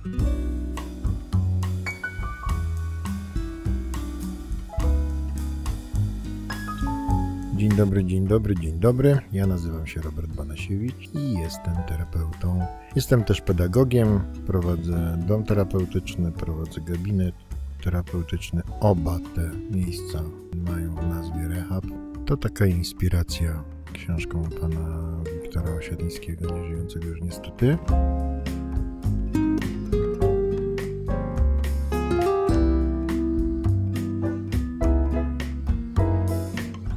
Dzień dobry, dzień dobry, dzień dobry. Ja nazywam się Robert Banasiewicz i jestem terapeutą. Jestem też pedagogiem, prowadzę dom terapeutyczny, prowadzę gabinet terapeutyczny. Oba te miejsca mają w nazwie Rehab. To taka inspiracja książką pana Wiktora Osiadlińskiego, nieżyjącego już niestety.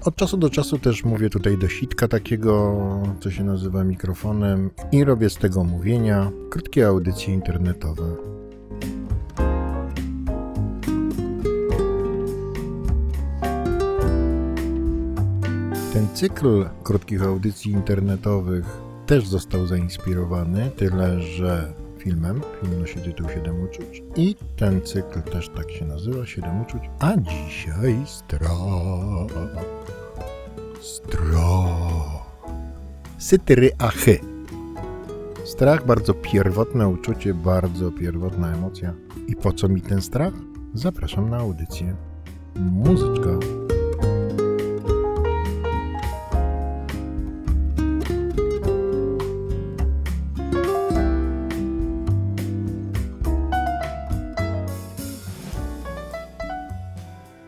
Od czasu do czasu też mówię tutaj do sitka takiego, co się nazywa mikrofonem i robię z tego mówienia krótkie audycje internetowe. Ten cykl krótkich audycji internetowych też został zainspirowany, tyle że filmem. Film nosi tytuł 7 uczuć. I ten cykl też tak się nazywa, 7 uczuć. A dzisiaj strach. Strach. Sytyry achy. Strach, bardzo pierwotne uczucie, bardzo pierwotna emocja. I po co mi ten strach? Zapraszam na audycję. Muzyczka.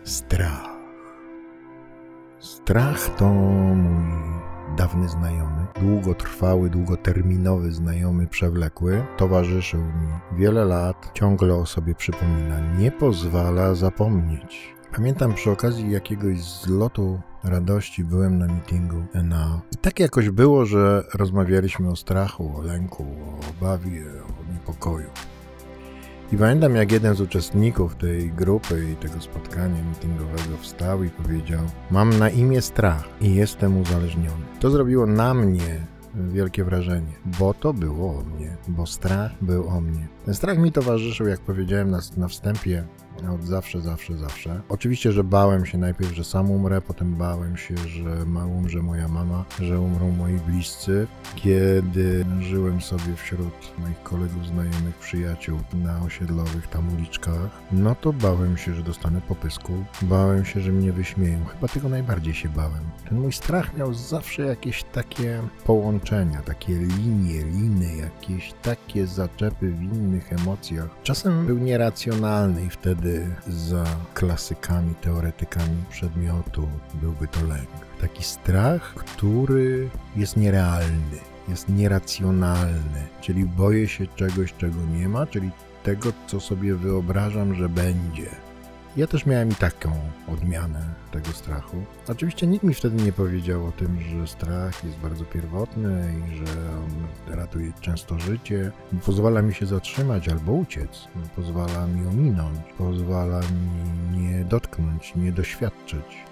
Strach. Strach to mój dawny znajomy, długotrwały, długoterminowy znajomy przewlekły. Towarzyszył mi wiele lat, ciągle o sobie przypomina, nie pozwala zapomnieć. Pamiętam przy okazji jakiegoś zlotu radości byłem na meetingu NA i tak jakoś było, że rozmawialiśmy o strachu, o lęku, o obawie, o niepokoju. I pamiętam, jak jeden z uczestników tej grupy i tego spotkania meetingowego wstał i powiedział: Mam na imię strach i jestem uzależniony. To zrobiło na mnie wielkie wrażenie, bo to było o mnie, bo strach był o mnie. Ten strach mi towarzyszył, jak powiedziałem na, na wstępie, od zawsze, zawsze, zawsze. Oczywiście, że bałem się najpierw, że sam umrę, potem bałem się, że ma umrze moja mama, że umrą moi bliscy. Kiedy żyłem sobie wśród moich kolegów, znajomych, przyjaciół na osiedlowych tam uliczkach, no to bałem się, że dostanę popysku. Bałem się, że mnie wyśmieją. Chyba tego najbardziej się bałem. Ten mój strach miał zawsze jakieś takie połączenia, takie linie, liny, jakieś takie zaczepy w innych emocjach. Czasem był nieracjonalny i wtedy za klasykami, teoretykami przedmiotu byłby to lęk. Taki strach, który jest nierealny, jest nieracjonalny, czyli boję się czegoś, czego nie ma, czyli tego, co sobie wyobrażam, że będzie. Ja też miałem i taką odmianę tego strachu. Oczywiście nikt mi wtedy nie powiedział o tym, że strach jest bardzo pierwotny i że on ratuje często życie, pozwala mi się zatrzymać albo uciec, pozwala mi ominąć, pozwala mi nie dotknąć, nie doświadczyć.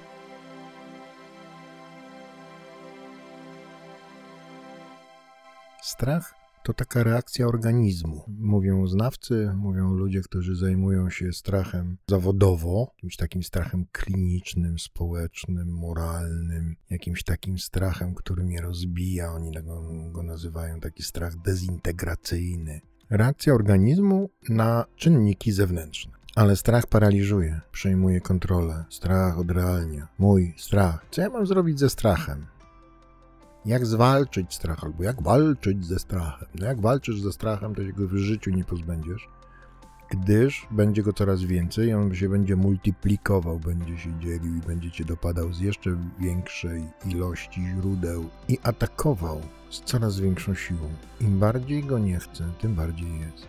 Strach to taka reakcja organizmu. Mówią znawcy, mówią ludzie, którzy zajmują się strachem zawodowo, jakimś takim strachem klinicznym, społecznym, moralnym, jakimś takim strachem, który mnie rozbija. Oni go, go nazywają taki strach dezintegracyjny. Reakcja organizmu na czynniki zewnętrzne. Ale strach paraliżuje, przejmuje kontrolę. Strach odrealnia. Mój strach. Co ja mam zrobić ze strachem? Jak zwalczyć strach, albo jak walczyć ze strachem. No jak walczysz ze strachem, to się go w życiu nie pozbędziesz, gdyż będzie go coraz więcej, on się będzie multiplikował, będzie się dzielił i będzie cię dopadał z jeszcze większej ilości źródeł i atakował z coraz większą siłą. Im bardziej go nie chcę, tym bardziej jest.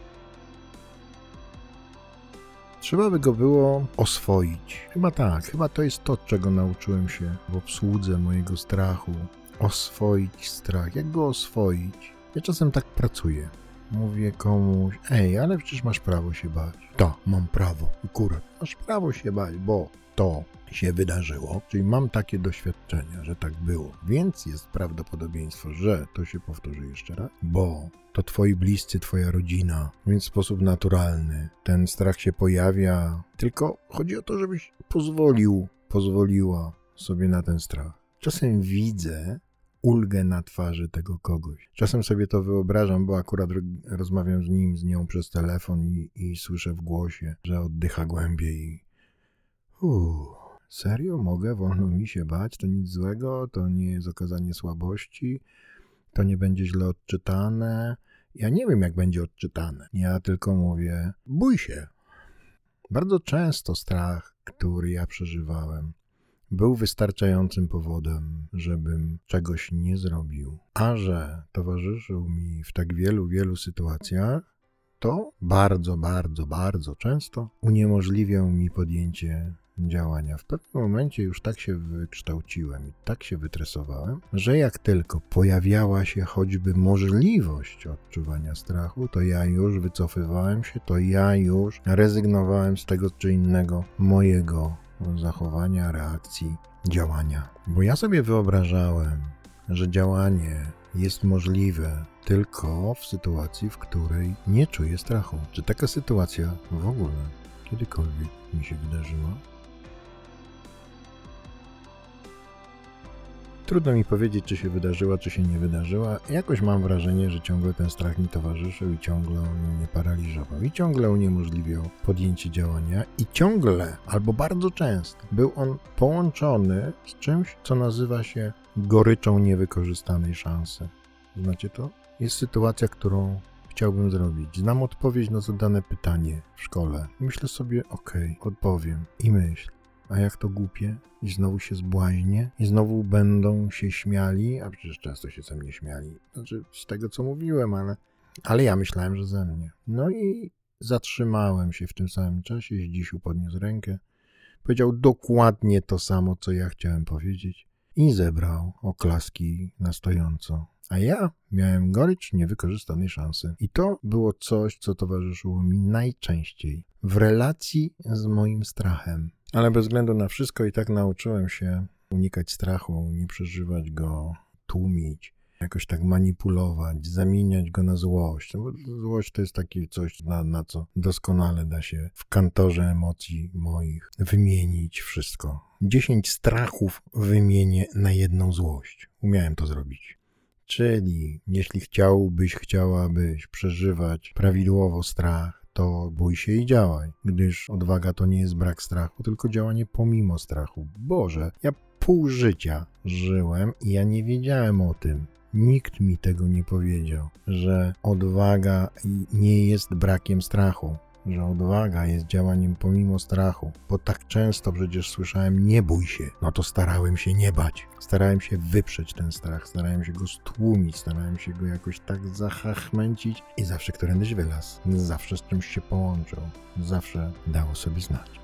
Trzeba by go było oswoić. Chyba tak, chyba to jest to, czego nauczyłem się w obsłudze mojego strachu, oswoić strach. Jak go oswoić? Ja czasem tak pracuję. Mówię komuś, ej, ale przecież masz prawo się bać. To, mam prawo. Akurat, masz prawo się bać, bo to się wydarzyło. Czyli mam takie doświadczenia, że tak było. Więc jest prawdopodobieństwo, że to się powtórzy jeszcze raz, bo to twoi bliscy, twoja rodzina, więc w sposób naturalny ten strach się pojawia. Tylko chodzi o to, żebyś pozwolił, pozwoliła sobie na ten strach. Czasem widzę ulgę na twarzy tego kogoś. Czasem sobie to wyobrażam, bo akurat rozmawiam z nim, z nią przez telefon i, i słyszę w głosie, że oddycha głębiej. Uuu, serio? Mogę? Wolno mi się bać? To nic złego? To nie jest okazanie słabości? To nie będzie źle odczytane? Ja nie wiem, jak będzie odczytane. Ja tylko mówię, bój się. Bardzo często strach, który ja przeżywałem, był wystarczającym powodem, żebym czegoś nie zrobił. A że towarzyszył mi w tak wielu, wielu sytuacjach, to bardzo, bardzo, bardzo często uniemożliwiał mi podjęcie działania. W pewnym momencie już tak się wykształciłem i tak się wytresowałem, że jak tylko pojawiała się choćby możliwość odczuwania strachu, to ja już wycofywałem się, to ja już rezygnowałem z tego czy innego mojego zachowania, reakcji, działania. Bo ja sobie wyobrażałem, że działanie jest możliwe tylko w sytuacji, w której nie czuję strachu. Czy taka sytuacja w ogóle kiedykolwiek mi się wydarzyła? Trudno mi powiedzieć, czy się wydarzyła, czy się nie wydarzyła. Jakoś mam wrażenie, że ciągle ten strach mi towarzyszył i ciągle on mnie paraliżował i ciągle uniemożliwiał podjęcie działania i ciągle, albo bardzo często, był on połączony z czymś, co nazywa się goryczą niewykorzystanej szansy. Znacie to? Jest sytuacja, którą chciałbym zrobić. Znam odpowiedź na zadane pytanie w szkole. Myślę sobie, okej, odpowiem. I myśl, a jak to głupie? I znowu się zbłaźnie? I znowu będą się śmiali? A przecież często się ze mnie śmiali. Znaczy, z tego co mówiłem, ale, ale ja myślałem, że ze mnie. No i zatrzymałem się w tym samym czasie. Zdzisiu podniósł rękę. Powiedział dokładnie to samo, co ja chciałem powiedzieć. I zebrał oklaski na stojąco. A ja miałem gorycz niewykorzystanej szansy. I to było coś, co towarzyszyło mi najczęściej w relacji z moim strachem. Ale bez względu na wszystko i tak nauczyłem się unikać strachu, nie przeżywać go, tłumić, jakoś tak manipulować, zamieniać go na złość. No złość to jest takie coś, na, na co doskonale da się w kantorze emocji moich wymienić wszystko. Dziesięć strachów wymienię na jedną złość. Umiałem to zrobić. Czyli jeśli chciałbyś, chciałabyś przeżywać prawidłowo strach, to bój się i działaj, gdyż odwaga to nie jest brak strachu, tylko działanie pomimo strachu. Boże, ja pół życia żyłem i ja nie wiedziałem o tym. Nikt mi tego nie powiedział, że odwaga nie jest brakiem strachu że odwaga jest działaniem pomimo strachu, bo tak często przecież słyszałem nie bój się, no to starałem się nie bać. Starałem się wyprzeć ten strach, starałem się go stłumić, starałem się go jakoś tak zachachmęcić i zawsze którędyś wylazł, zawsze z czymś się połączył, zawsze dało sobie znać.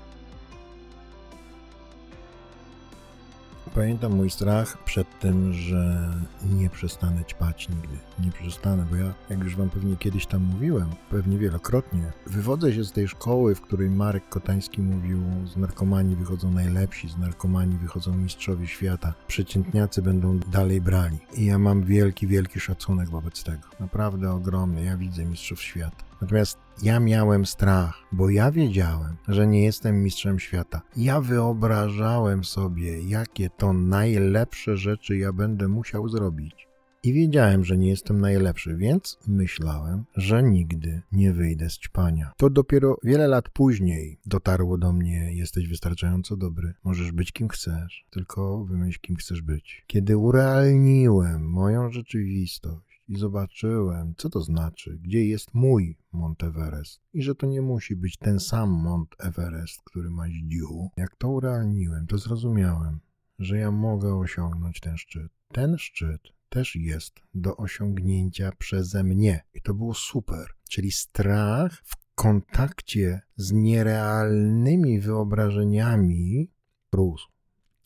Pamiętam mój strach przed tym, że nie przestanę ćpać nigdy. Nie przestanę, bo ja, jak już wam pewnie kiedyś tam mówiłem, pewnie wielokrotnie, wywodzę się z tej szkoły, w której Marek Kotański mówił, z narkomanii wychodzą najlepsi, z narkomanii wychodzą mistrzowie świata, przeciętniacy będą dalej brali. I ja mam wielki, wielki szacunek wobec tego. Naprawdę ogromny. Ja widzę mistrzów świata. Natomiast ja miałem strach, bo ja wiedziałem, że nie jestem mistrzem świata. Ja wyobrażałem sobie, jakie to najlepsze rzeczy ja będę musiał zrobić. I wiedziałem, że nie jestem najlepszy, więc myślałem, że nigdy nie wyjdę z ćpania. To dopiero wiele lat później dotarło do mnie: jesteś wystarczająco dobry, możesz być kim chcesz, tylko wymyśl, kim chcesz być. Kiedy urealniłem moją rzeczywistość, i zobaczyłem, co to znaczy, gdzie jest mój Mont Everest i że to nie musi być ten sam Mont Everest, który ma Zdzichu. Jak to urealniłem, to zrozumiałem, że ja mogę osiągnąć ten szczyt. Ten szczyt też jest do osiągnięcia przeze mnie. I to było super. Czyli strach w kontakcie z nierealnymi wyobrażeniami rósł.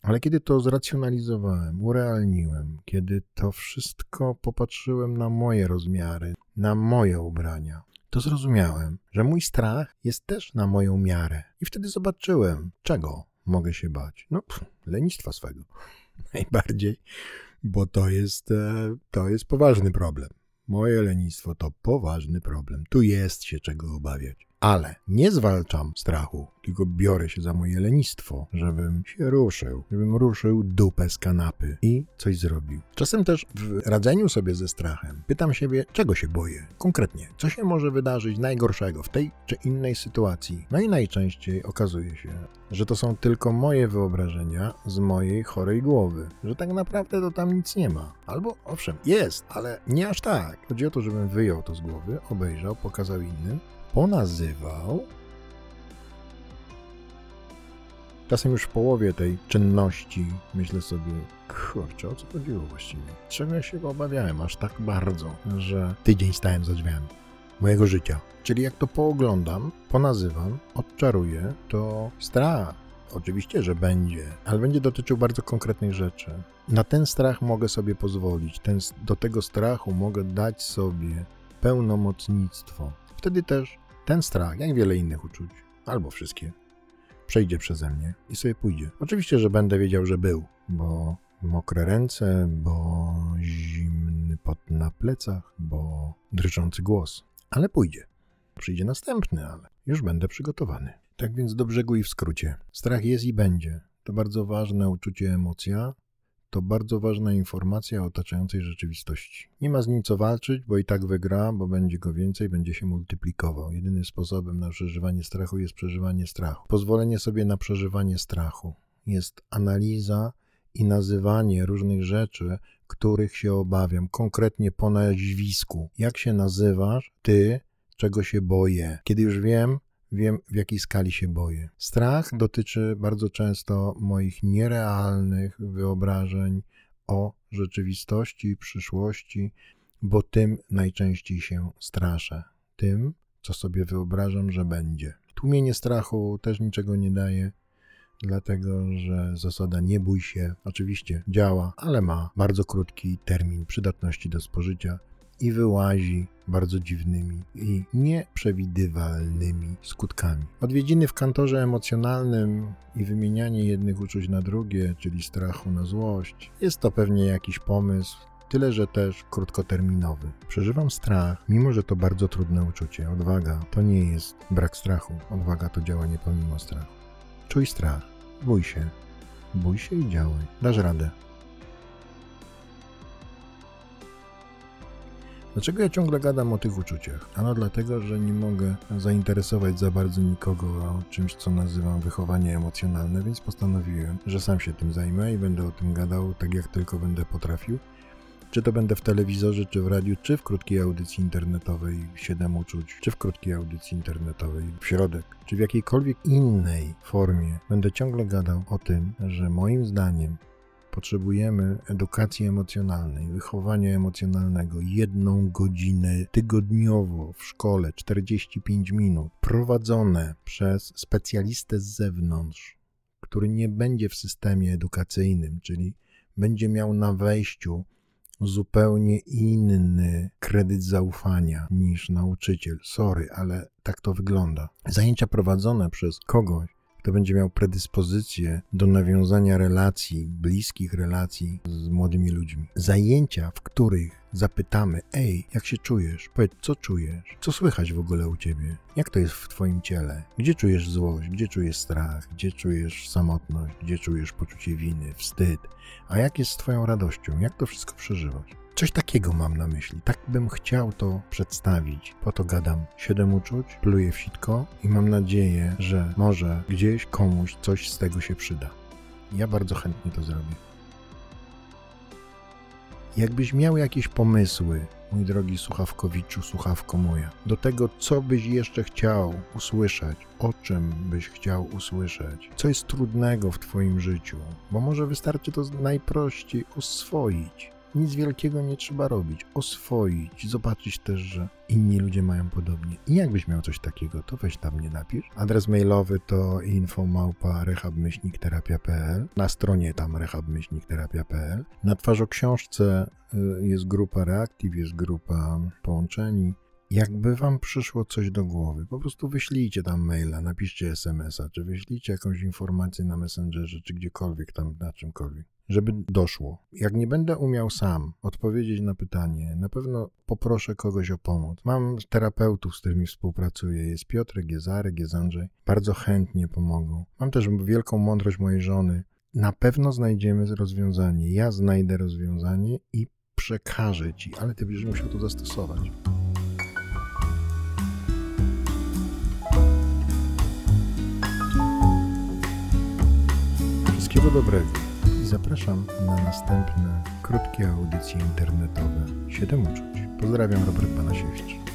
Ale kiedy to zracjonalizowałem, urealniłem, kiedy to wszystko popatrzyłem na moje rozmiary, na moje ubrania, to zrozumiałem, że mój strach jest też na moją miarę. I wtedy zobaczyłem, czego mogę się bać. No, pff, lenistwa swego. Najbardziej, bo to jest, e, to jest poważny problem. Moje lenistwo to poważny problem. Tu jest się czego obawiać. Ale nie zwalczam strachu, tylko biorę się za moje lenistwo, żebym się ruszył, żebym ruszył dupę z kanapy i coś zrobił. Czasem też w radzeniu sobie ze strachem pytam siebie, czego się boję konkretnie, co się może wydarzyć najgorszego w tej czy innej sytuacji. No i najczęściej okazuje się, że to są tylko moje wyobrażenia z mojej chorej głowy, że tak naprawdę to tam nic nie ma. Albo owszem, jest, ale nie aż tak. Chodzi o to, żebym wyjął to z głowy, obejrzał, pokazał innym, ponazywał. Czasem już w połowie tej czynności myślę sobie, kurczę, o co chodziło właściwie? Czego ja się obawiałem aż tak bardzo, że tydzień stałem za drzwiami mojego życia. Czyli jak to pooglądam, ponazywam, odczaruję, to strach. Oczywiście, że będzie, ale będzie dotyczył bardzo konkretnych rzeczy. Na ten strach mogę sobie pozwolić. Ten, do tego strachu mogę dać sobie pełnomocnictwo. Wtedy też ten strach, jak wiele innych uczuć, albo wszystkie, przejdzie przeze mnie i sobie pójdzie. Oczywiście, że będę wiedział, że był, bo mokre ręce, bo zimny pot na plecach, bo drżący głos, ale pójdzie. Przyjdzie następny, ale już będę przygotowany. Tak więc do brzegu i w skrócie. Strach jest i będzie. To bardzo ważne uczucie, emocja, to bardzo ważna informacja o otaczającej rzeczywistości. Nie ma z nim co walczyć, bo i tak wygra, bo będzie go więcej, będzie się multiplikował. Jedynym sposobem na przeżywanie strachu jest przeżywanie strachu. Pozwolenie sobie na przeżywanie strachu jest analiza i nazywanie różnych rzeczy, których się obawiam, konkretnie po nazwisku. Jak się nazywasz, ty, czego się boję? Kiedy już wiem, wiem w jakiej skali się boję. Strach dotyczy bardzo często moich nierealnych wyobrażeń o rzeczywistości, przyszłości, bo tym najczęściej się straszę. Tym, co sobie wyobrażam, że będzie. Tłumienie strachu też niczego nie daje, dlatego że zasada nie bój się oczywiście działa, ale ma bardzo krótki termin przydatności do spożycia i wyłazi bardzo dziwnymi i nieprzewidywalnymi skutkami. Odwiedziny w kantorze emocjonalnym i wymienianie jednych uczuć na drugie, czyli strachu na złość, jest to pewnie jakiś pomysł, tyle że też krótkoterminowy. Przeżywam strach, mimo że to bardzo trudne uczucie. Odwaga to nie jest brak strachu, odwaga to działanie pomimo strachu. Czuj strach, bój się, bój się i działaj. Dasz radę. Dlaczego ja ciągle gadam o tych uczuciach? Ano dlatego, że nie mogę zainteresować za bardzo nikogo o czymś, co nazywam wychowanie emocjonalne, więc postanowiłem, że sam się tym zajmę i będę o tym gadał tak, jak tylko będę potrafił. Czy to będę w telewizorze, czy w radiu, czy w krótkiej audycji internetowej 7 uczuć, czy w krótkiej audycji internetowej w środek, czy w jakiejkolwiek innej formie, będę ciągle gadał o tym, że moim zdaniem Potrzebujemy edukacji emocjonalnej, wychowania emocjonalnego, jedną godzinę tygodniowo w szkole, 45 minut, prowadzone przez specjalistę z zewnątrz, który nie będzie w systemie edukacyjnym, czyli będzie miał na wejściu zupełnie inny kredyt zaufania niż nauczyciel. Sorry, ale tak to wygląda. Zajęcia prowadzone przez kogoś, kto będzie miał predyspozycję do nawiązania relacji, bliskich relacji z młodymi ludźmi. Zajęcia, w których zapytamy: Ej, jak się czujesz? Powiedz, co czujesz? Co słychać w ogóle u ciebie? Jak to jest w twoim ciele? Gdzie czujesz złość? Gdzie czujesz strach? Gdzie czujesz samotność? Gdzie czujesz poczucie winy, wstyd? A jak jest z twoją radością? Jak to wszystko przeżywać? Coś takiego mam na myśli. Tak bym chciał to przedstawić. Po to gadam. Siedem uczuć, pluję w sitko i mam nadzieję, że może gdzieś komuś coś z tego się przyda. Ja bardzo chętnie to zrobię. Jakbyś miał jakieś pomysły, mój drogi słuchawkowiczu, słuchawko moja, do tego, co byś jeszcze chciał usłyszeć, o czym byś chciał usłyszeć, co jest trudnego w Twoim życiu, bo może wystarczy to najprościej oswoić nic wielkiego nie trzeba robić. Oswoić, zobaczyć też, że inni ludzie mają podobnie. I jakbyś miał coś takiego, to weź tam mnie napisz. Adres mailowy to infomałpa rehabmyślnikterapia.pl Na stronie tam rehabmyślnikterapia.pl Na twarzoksiążce y, jest grupa Reactive, jest grupa Połączeni Jakby wam przyszło coś do głowy, po prostu wyślijcie tam maila, napiszcie SMS-a, czy wyślijcie jakąś informację na Messengerze, czy gdziekolwiek tam, na czymkolwiek, żeby doszło. Jak nie będę umiał sam odpowiedzieć na pytanie, na pewno poproszę kogoś o pomoc. Mam terapeutów, z którymi współpracuję. Jest Piotrek, jest Arek, jest Andrzej. Bardzo chętnie pomogą. Mam też wielką mądrość mojej żony. Na pewno znajdziemy rozwiązanie. Ja znajdę rozwiązanie i przekażę ci, ale ty będziesz musiał to zastosować. Wszystkiego dobrego i zapraszam na następne krótkie audycje internetowe 7 uczuć. Pozdrawiam, Robert Banasiewicz.